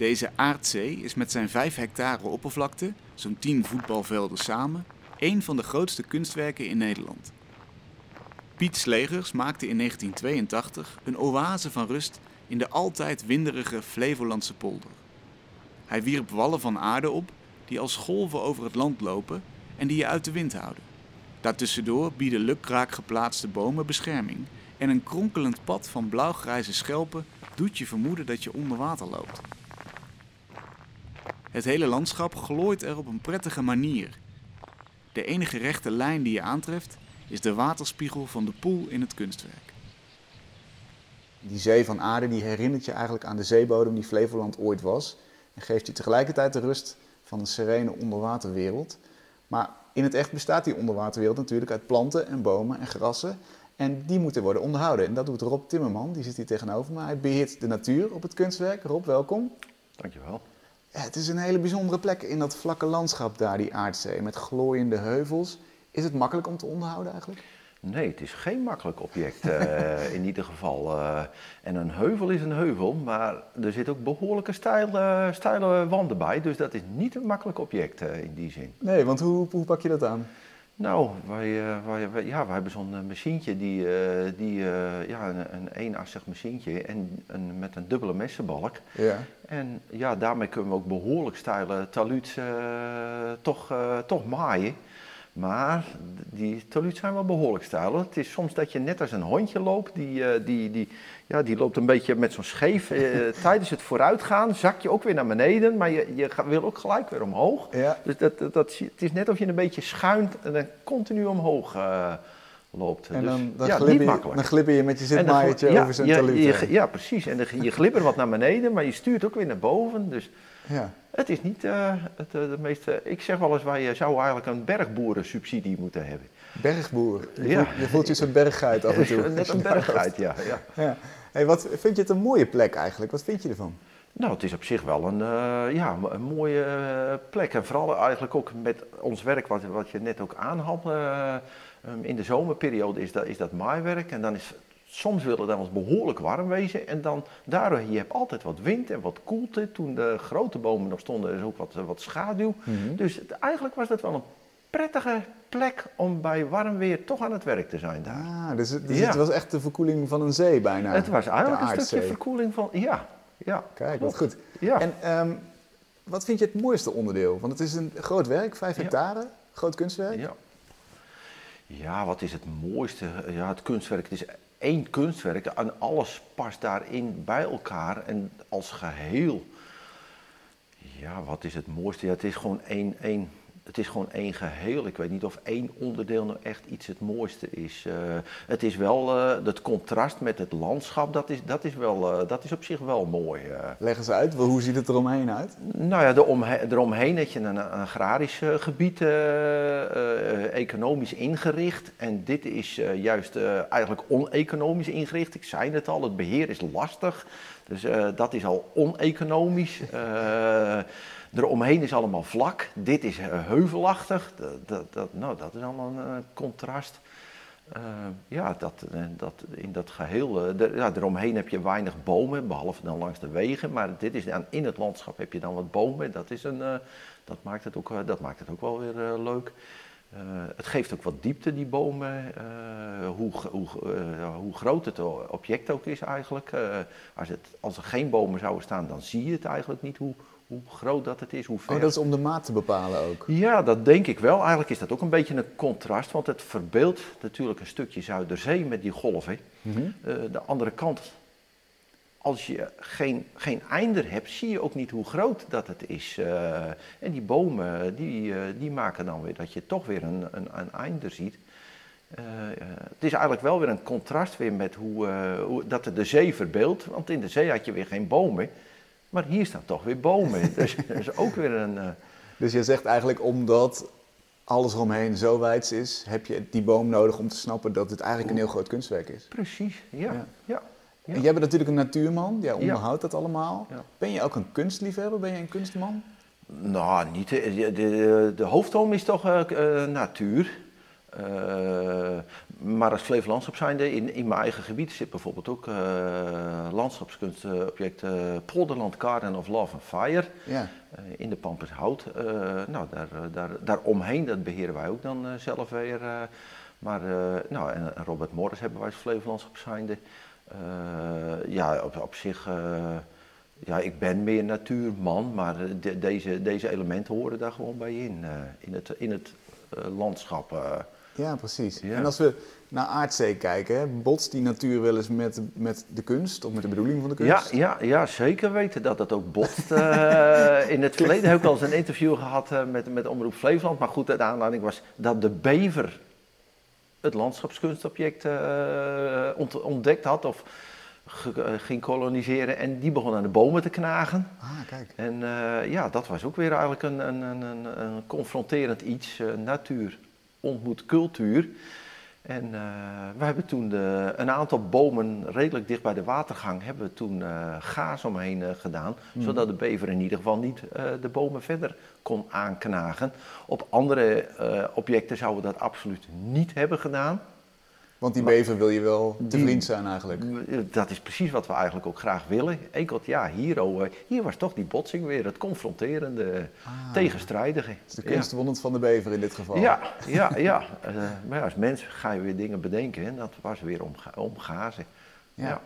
Deze aardzee is met zijn 5 hectare oppervlakte, zo'n 10 voetbalvelden samen, een van de grootste kunstwerken in Nederland. Piet Slegers maakte in 1982 een oase van rust in de altijd winderige Flevolandse polder. Hij wierp wallen van aarde op die als golven over het land lopen en die je uit de wind houden. Daartussendoor bieden lukraak geplaatste bomen bescherming en een kronkelend pad van blauwgrijze schelpen doet je vermoeden dat je onder water loopt. Het hele landschap glooit er op een prettige manier. De enige rechte lijn die je aantreft is de waterspiegel van de poel in het kunstwerk. Die zee van aarde die herinnert je eigenlijk aan de zeebodem die Flevoland ooit was en geeft je tegelijkertijd de rust van een serene onderwaterwereld. Maar in het echt bestaat die onderwaterwereld natuurlijk uit planten en bomen en grassen. En die moeten worden onderhouden. En dat doet Rob Timmerman, die zit hier tegenover me. Hij beheert de natuur op het kunstwerk. Rob, welkom. Dankjewel. Ja, het is een hele bijzondere plek in dat vlakke landschap daar, die aardzee, met glooiende heuvels. Is het makkelijk om te onderhouden eigenlijk? Nee, het is geen makkelijk object uh, in ieder geval. Uh, en een heuvel is een heuvel, maar er zitten ook behoorlijke steile, steile wanden bij. Dus dat is niet een makkelijk object uh, in die zin. Nee, want hoe, hoe pak je dat aan? Nou, wij, wij, ja, wij hebben zo'n machientje, die, die, ja, een, een eenassig machientje en een, met een dubbele messenbalk. Ja. En ja, daarmee kunnen we ook behoorlijk steile taluuts toch, toch maaien. Maar die taluut zijn wel behoorlijk stijl. Het is soms dat je net als een hondje loopt, die, uh, die, die, ja, die loopt een beetje met zo'n scheef. Uh, tijdens het vooruitgaan zak je ook weer naar beneden, maar je, je wil ook gelijk weer omhoog. Ja. Dus dat, dat, dat, het is net of je een beetje schuint en dan continu omhoog uh, loopt. En dus, dan, dan, ja, glibber, niet je, makkelijk. dan glibber je met je zitmaaiertje ja, over zijn taluut. Ja, precies. En dan, je glibbert wat naar beneden, maar je stuurt ook weer naar boven. Dus ja. Het is niet uh, het uh, de meeste. Ik zeg wel eens, wij zouden eigenlijk een bergboerensubsidie moeten hebben. Bergboer? Je, ja. voelt, je voelt je zo'n berggeit af en toe. Net een berggeit, ja. ja. ja. Hey, wat vind je het een mooie plek eigenlijk? Wat vind je ervan? Nou, het is op zich wel een, uh, ja, een mooie plek. En vooral eigenlijk ook met ons werk, wat, wat je net ook aanhad. Um, in de zomerperiode is dat, is dat maaiwerk. En dan is soms wilde het dan eens behoorlijk warm wezen. En dan daardoor, je hebt altijd wat wind en wat koelte. Toen de grote bomen nog stonden, is ook wat, wat schaduw. Mm -hmm. Dus het, eigenlijk was dat wel een prettige plek om bij warm weer toch aan het werk te zijn daar. Ah, dus, dus ja. het was echt de verkoeling van een zee bijna. Het was eigenlijk een stukje verkoeling van, ja. ja Kijk, wat goed. Ja. En um, wat vind je het mooiste onderdeel? Want het is een groot werk, vijf hectare, groot kunstwerk. Ja. Ja, wat is het mooiste? Ja, het kunstwerk. Het is één kunstwerk en alles past daarin bij elkaar en als geheel. Ja, wat is het mooiste? Het is gewoon één, één, het is gewoon één geheel. Ik weet niet of één onderdeel nou echt iets het mooiste is. Uh, het is wel uh, het contrast met het landschap, dat is, dat is, wel, uh, dat is op zich wel mooi. Leg eens uit, hoe ziet het eromheen uit? Nou ja, eromheen, eromheen heb je een, een agrarisch gebied, economisch ingericht. En dit is juist eigenlijk oneconomisch ingericht. Ik zei het al, het beheer is lastig. Dus dat is al oneconomisch. Eromheen is allemaal vlak, dit is heuvelachtig, dat, dat, dat nou, dat is allemaal een uh, contrast. Uh, ja, dat, dat, in dat geheel, ja, eromheen heb je weinig bomen, behalve dan langs de wegen, maar dit is dan, in het landschap heb je dan wat bomen, dat, is een, dat, maakt, het ook, dat maakt het ook wel weer leuk. Het geeft ook wat diepte, die bomen, hoe, hoe, hoe groot het object ook is eigenlijk. als, het, als er geen bomen zouden staan, dan zie je het eigenlijk niet hoe, hoe groot dat het is, hoe ver. Oh, dat is om de maat te bepalen ook? Ja, dat denk ik wel. Eigenlijk is dat ook een beetje een contrast, want het verbeeldt natuurlijk een stukje Zuiderzee met die golven. Mm -hmm. uh, de andere kant, als je geen, geen einder hebt, zie je ook niet hoe groot dat het is. Uh, en die bomen, die, uh, die maken dan weer dat je toch weer een, een, een einder ziet. het is eigenlijk wel weer een contrast weer met hoe, hoe dat de zee verbeeldt, want in de zee had je weer geen bomen. Maar hier staan toch weer bomen. dus dat is ook weer een. Dus je zegt eigenlijk omdat alles eromheen zo wijd is, heb je die boom nodig om te snappen dat het eigenlijk een heel groot kunstwerk is. Precies, ja. ja. ja. Ja. En jij bent natuurlijk een natuurman, jij onderhoudt dat allemaal. Ben je ook een kunstliefhebber? Ben je een kunstman? Nou, niet. De, de, de hoofdtoom is toch uh, uh, natuur. Uh, maar als Flevolandschap zijnde, in, in mijn eigen gebied zit bijvoorbeeld ook uh, landschapskunstobject uh, Polderland Garden of Love and Fire ja. in de Pampershout. nou, daar, daar, daaromheen, dat beheren wij ook dan zelf weer. maar, nou, en, Robert Morris hebben wij als Flevolandschap zijnde. Ja, op, op zich ja, ik ben meer natuurman, maar deze, deze elementen horen daar gewoon bij in, in het, in het landschap. Ja, precies. En als we naar Aardzee kijken, hè, botst die natuur wel eens met, met de kunst of met de bedoeling van de kunst? Ja, ja, ja zeker weten dat dat ook botst. uh, in het verleden heb ik al eens een interview gehad uh, met, met Omroep Flevoland, maar goed, de aanleiding was dat de bever het landschapskunstobject uh, ontdekt had of ging koloniseren en die begon aan de bomen te knagen. Ah, kijk. En ja, dat was ook weer eigenlijk een, een, een, een confronterend iets, natuur ontmoet cultuur. En uh, we hebben toen de, een aantal bomen redelijk dicht bij de watergang hebben we toen uh, gaas omheen uh, gedaan, mm. zodat de bever in ieder geval niet de bomen verder kon aanknagen. Op andere objecten zouden we dat absoluut niet hebben gedaan. Want die bever wil je wel te vriend zijn eigenlijk. Dat is precies wat we eigenlijk ook graag willen. Enkel, ja, hier, oh, hier was toch die botsing weer, het confronterende, ah, tegenstrijdige. Het is de kunstwondend ja. van de bever in dit geval. Ja, ja, ja. Uh, maar als mens ga je weer dingen bedenken en dat was weer om, omgazen. Ja. ja.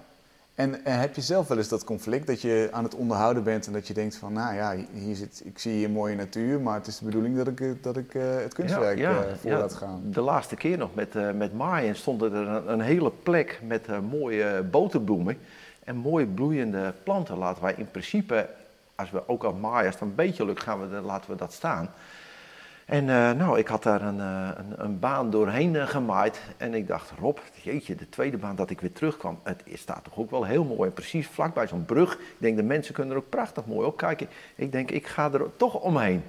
En, en, heb je zelf wel eens dat conflict dat je aan het onderhouden bent en dat je denkt van, nou ja, hier zit, ik zie hier mooie natuur, maar het is de bedoeling dat ik, eh, dat ik uh, het kunstwerk ja, ja, uh, voor ja, laat gaan. De laatste keer nog met, uh, met Maaien stond er een, een hele plek met mooie boterbloemen en mooie bloeiende planten. Laten wij in principe, als we ook al maaien, als het een beetje lukt, gaan we, laten we dat staan. En uh, nou, ik had daar een, uh, een, een, baan doorheen uh, gemaaid. En ik dacht, Rob, jeetje, de tweede baan dat ik weer terugkwam. Het staat toch ook wel heel mooi. En precies vlakbij zo'n brug. Ik denk, de mensen kunnen er ook prachtig mooi op kijken. Ik denk, ik ga er toch omheen.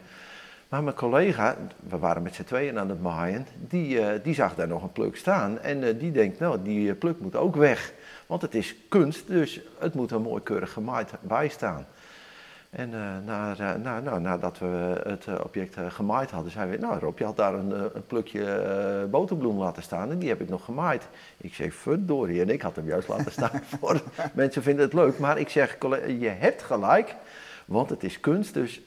Maar mijn collega, we waren met z'n tweeën aan het maaien, die, die zag daar nog een pluk staan. En die denkt, nou, die pluk moet ook weg. Want het is kunst, dus het moet er mooi keurig gemaaid bij staan. En uh, na, na, nou, nadat we het uh, object gemaaid hadden, zeiden we, nou Rob, je had daar een, een plukje boterbloem laten staan en die heb ik nog gemaaid. Ik zeg, verdorie, en ik had hem juist laten staan voor mensen vinden het leuk. Maar ik zeg, je hebt gelijk, want het is kunst, dus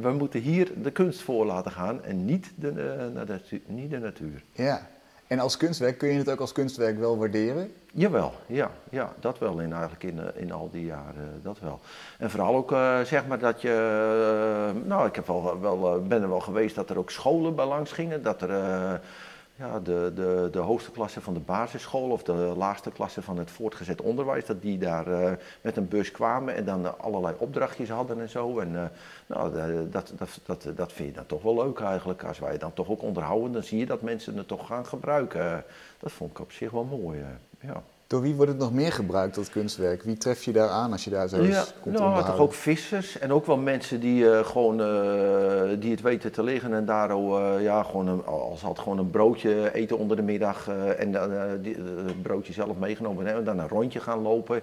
we moeten hier de kunst voor laten gaan en niet de, de, niet de natuur. Ja, en als kunstwerk, kun je het ook als kunstwerk wel waarderen? Jawel, ja, ja dat wel in, eigenlijk in, eh, in al die jaren, dat wel. En vooral ook uh, zeg maar dat je, nou ik heb wel, wel, ben er wel geweest dat er ook scholen bij langs gingen, dat er ja, de, de, de hoogste klasse van de basisschool of de laagste klasse van het voortgezet onderwijs, dat die daar uh, met een bus kwamen en dan allerlei opdrachtjes hadden en zo. En uh, nou, dat, dat, dat, dat vind je dan toch wel leuk eigenlijk. Als wij dan toch ook onderhouden, dan zie je dat mensen het toch gaan gebruiken. Dat vond ik op zich wel mooi. ja. Door wie wordt het nog meer gebruikt, dat kunstwerk? Wie tref je daar aan als je daar zo eens ja, komt nou, toch ook vissers en ook wel mensen die uh, gewoon uh, die het weten te liggen en daar uh, ja, gewoon een, als had gewoon een broodje eten onder de middag en dan het broodje zelf meegenomen en dan een rondje gaan lopen.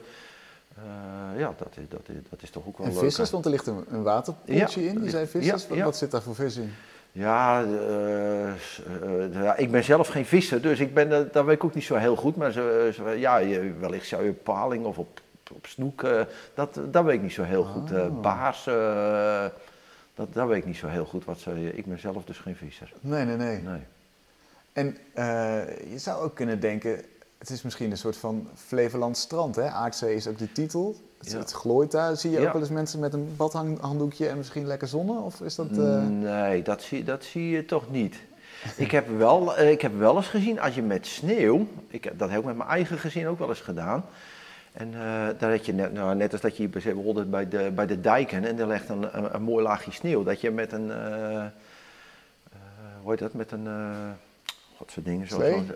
ja, dat is, dat, is, dat is toch ook wel en leuk. vissers, want er ligt een, een waterpoeltje in, die zijn vissers. Wat, wat zit daar voor vis in? Ja, uh, uh, ik ben zelf geen visser, dus ik ben, uh, dat weet ik ook niet zo heel goed. Maar ja, wellicht zou je paling of op, op snoek, dat, dat weet ik niet zo heel goed. Oh. baars, dat, dat weet ik niet zo heel goed. Wat ze, ik ben zelf dus geen visser. Nee, nee, nee. nee. En je zou ook kunnen denken, het is misschien een soort van Flevoland strand, hè? Aardzee is ook de titel. Het, ja. het glooit daar. Zie je ook wel eens mensen met een badhanddoekje en misschien lekker zonnen? Of is dat, uh... Nee, dat zie, dat zie je toch niet. ik, heb wel, uh, ik heb wel eens gezien, als je met sneeuw, ik, dat heb ik met mijn eigen gezin ook wel eens gedaan. En uh, daar had je net, nou, net als dat je bijvoorbeeld bij de, bij de dijken en er legt een, een, een mooi laagje sneeuw, dat je met een, hoe heet dat, met een soort dingen.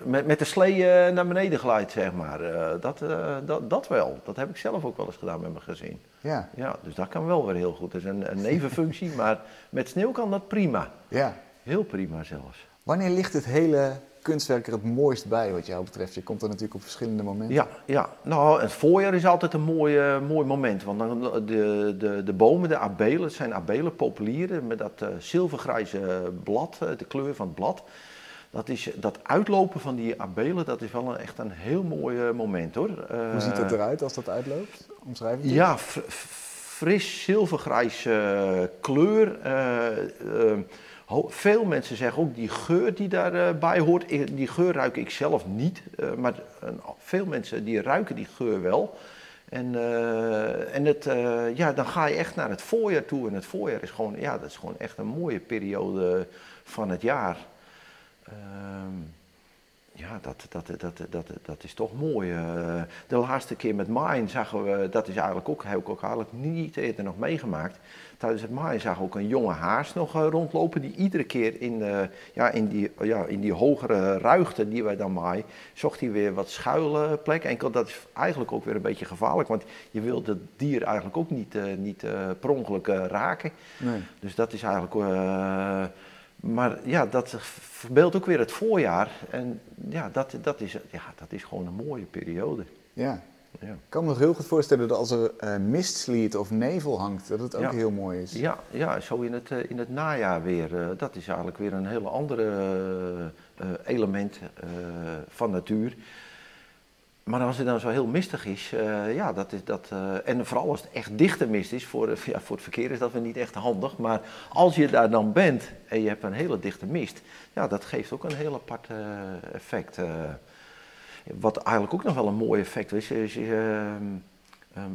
Met, met de slee uh, naar beneden glijdt, zeg maar. Uh, dat, uh, dat, dat wel. Dat heb ik zelf ook wel eens gedaan met mijn gezin. Ja. ja dus dat kan wel weer heel goed. Dat is een, een nevenfunctie, maar met sneeuw kan dat prima. Ja. Heel prima zelfs. Wanneer ligt het hele kunstwerk er het mooist bij, wat jou betreft? Je komt er natuurlijk op verschillende momenten. Ja, ja. nou, het voorjaar is altijd een mooi, mooi moment. Want dan de, de, de bomen, de abelen, het zijn abelen, populieren met dat zilvergrijze blad, de kleur van het blad. Dat, is, dat uitlopen van die abelen, dat is wel een, echt een heel mooi moment hoor. Hoe ziet dat eruit als dat uitloopt? Omschrijf het Ja, fris zilvergrijs kleur. Veel mensen zeggen ook die geur die daarbij hoort. Die geur ruik ik zelf niet, maar veel mensen die ruiken die geur wel. En, uh, en het, uh, ja, dan ga je echt naar het voorjaar toe. En het voorjaar is gewoon, ja, dat is gewoon echt een mooie periode van het jaar. Uh, ja, dat, dat, dat, dat, dat is toch mooi. Uh, de laatste keer met Mine zagen we, dat is eigenlijk ook, heb ik ook eigenlijk niet eerder nog meegemaakt. Tijdens het maaien zag ik ook een jonge haas nog uh, rondlopen die iedere keer in, uh, ja, in, die, ja, in die hogere ruigte die wij dan maaien, zocht hij weer wat schuilplek. Enkel dat is eigenlijk ook weer een beetje gevaarlijk, want je wilt het dier eigenlijk ook niet, uh, niet per ongeluk raken. Nee. Dus dat is eigenlijk maar ja, dat verbeeldt ook weer het voorjaar. En ja dat, dat, is, ja, dat is gewoon een mooie periode. Ja. ja. Ik kan me nog heel goed voorstellen dat als er uh, mistsliet of nevel hangt, dat het ook heel mooi is. Ja, ja zo in het, uh, in het najaar weer. Uh, dat is eigenlijk weer een hele andere element van natuur. Maar als het dan zo heel mistig is, uh, ja, dat is dat. Uh, en vooral als het echt dichte mist is, voor, ja, voor het verkeer is dat weer niet echt handig. Maar als je daar dan bent en je hebt een hele dichte mist, ja, dat geeft ook een heel apart effect. wat eigenlijk ook nog wel een mooi effect is, is um,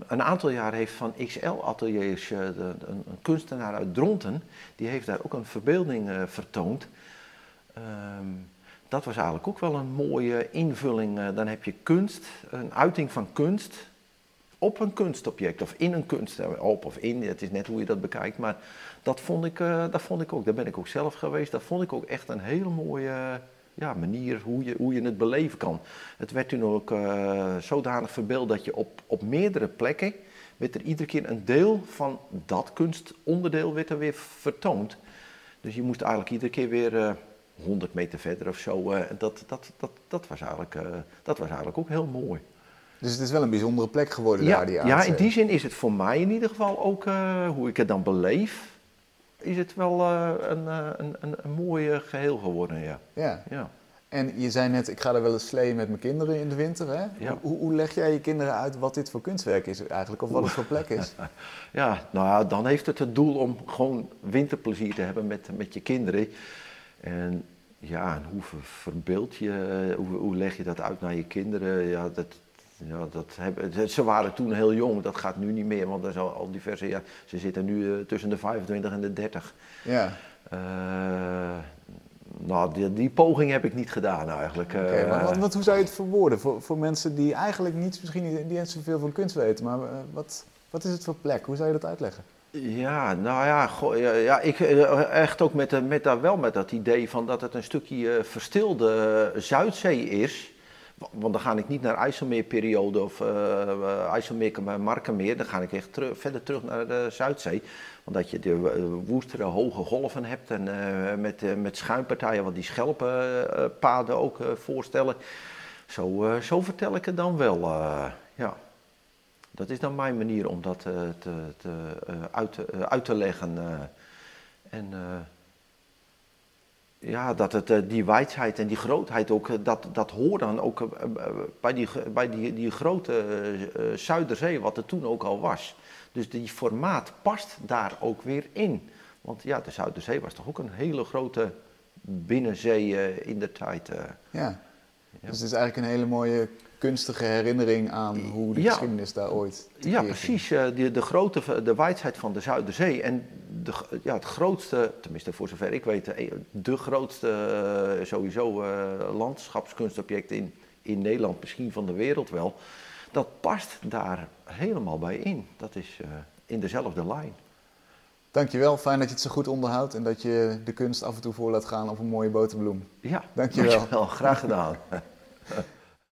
een aantal jaar heeft van XL Ateliers een, een, kunstenaar uit Dronten, die heeft daar ook een verbeelding vertoond. Um, dat was eigenlijk ook wel een mooie invulling. Eh, dan heb je kunst, een uiting van kunst op een kunstobject of in een kunst, eh, op of in, het is net hoe je dat bekijkt, maar dat vond ik, uh, dat vond ik ook, daar ben ik ook zelf geweest, dat vond ik ook echt een hele mooie ja, manier hoe je, hoe je het beleven kan. Het werd toen ook zodanig verbeeld dat je op, op meerdere plekken, werd er iedere keer een deel van dat kunstonderdeel werd er weer vertoond. Dus je moest eigenlijk iedere keer weer 100 meter verder of zo. Uh, dat, dat, dat, dat, was eigenlijk, uh, dat was eigenlijk ook heel mooi. Dus het is wel een bijzondere plek geworden ja, daar, die Ja, in die zin is het voor mij in ieder geval ook, uh, hoe ik het dan beleef, is het wel een, een, een, een mooi geheel geworden, ja. ja. ja. En je zei net, ik ga er wel eens slee met mijn kinderen in de winter. Hè? Ja. Hoe, hoe, leg jij je kinderen uit wat dit voor kunstwerk is eigenlijk, of wat het voor plek is? ja, nou ja, dan heeft het het doel om gewoon winterplezier te hebben met, met je kinderen. En ja, en hoe verbeeld je, hoe, hoe, leg je dat uit naar je kinderen? Ja, dat, ja, dat hebben, ze waren toen heel jong, dat gaat nu niet meer, want er zijn al diverse, ja, ze zitten nu uh, tussen de 25 en de 30. Ja. Uh, nou, die, die, poging heb ik niet gedaan eigenlijk. Okay, wat, wat, hoe zou je het verwoorden voor, voor mensen die eigenlijk niet, misschien niet, niet zoveel van kunst weten, maar wat, wat is het voor plek? Hoe zou je dat uitleggen? Ja, nou ja, ja, ik eh, echt ook met, met, daar wel met dat idee van dat het een stukje eh, verstilde Zuidzee is. Want dan ga ik niet naar IJsselmeerperiode of uh, IJsselmeer Markenmeer. Dan ga ik echt verder terug naar de Zuidzee. omdat je de woestere hoge golven hebt en met, met schuimpartijen wat die schelpenpaden ook voorstellen. Zo, zo vertel ik het dan wel. Dat is dan mijn manier om dat uh, te, te, uh, uit, te, uh, uit, te leggen. en ja, dat het, die wijdheid en die grootheid ook, dat, dat hoort dan ook bij, die, bij die, die grote Zuiderzee, wat er toen ook al was. Dus die formaat past daar ook weer in. Want ja, de Zuiderzee was toch ook een hele grote binnenzee in de tijd. Ja. ja. dus het is eigenlijk een hele mooie kunstige herinnering aan hoe de geschiedenis daar ooit. Ja, precies. Uh, de, de grootte, de wijdheid van de Zuiderzee. En de, ja, het grootste, tenminste voor zover ik weet, eh, de grootste sowieso landschapskunstobject in, in Nederland, misschien van de wereld wel. Dat past daar helemaal bij in. Dat is in dezelfde lijn. Dankjewel, fijn dat je het zo goed onderhoudt en dat je de kunst af en toe voor laat gaan op een mooie boterbloem. Ja, dankjewel. dankjewel. Graag gedaan.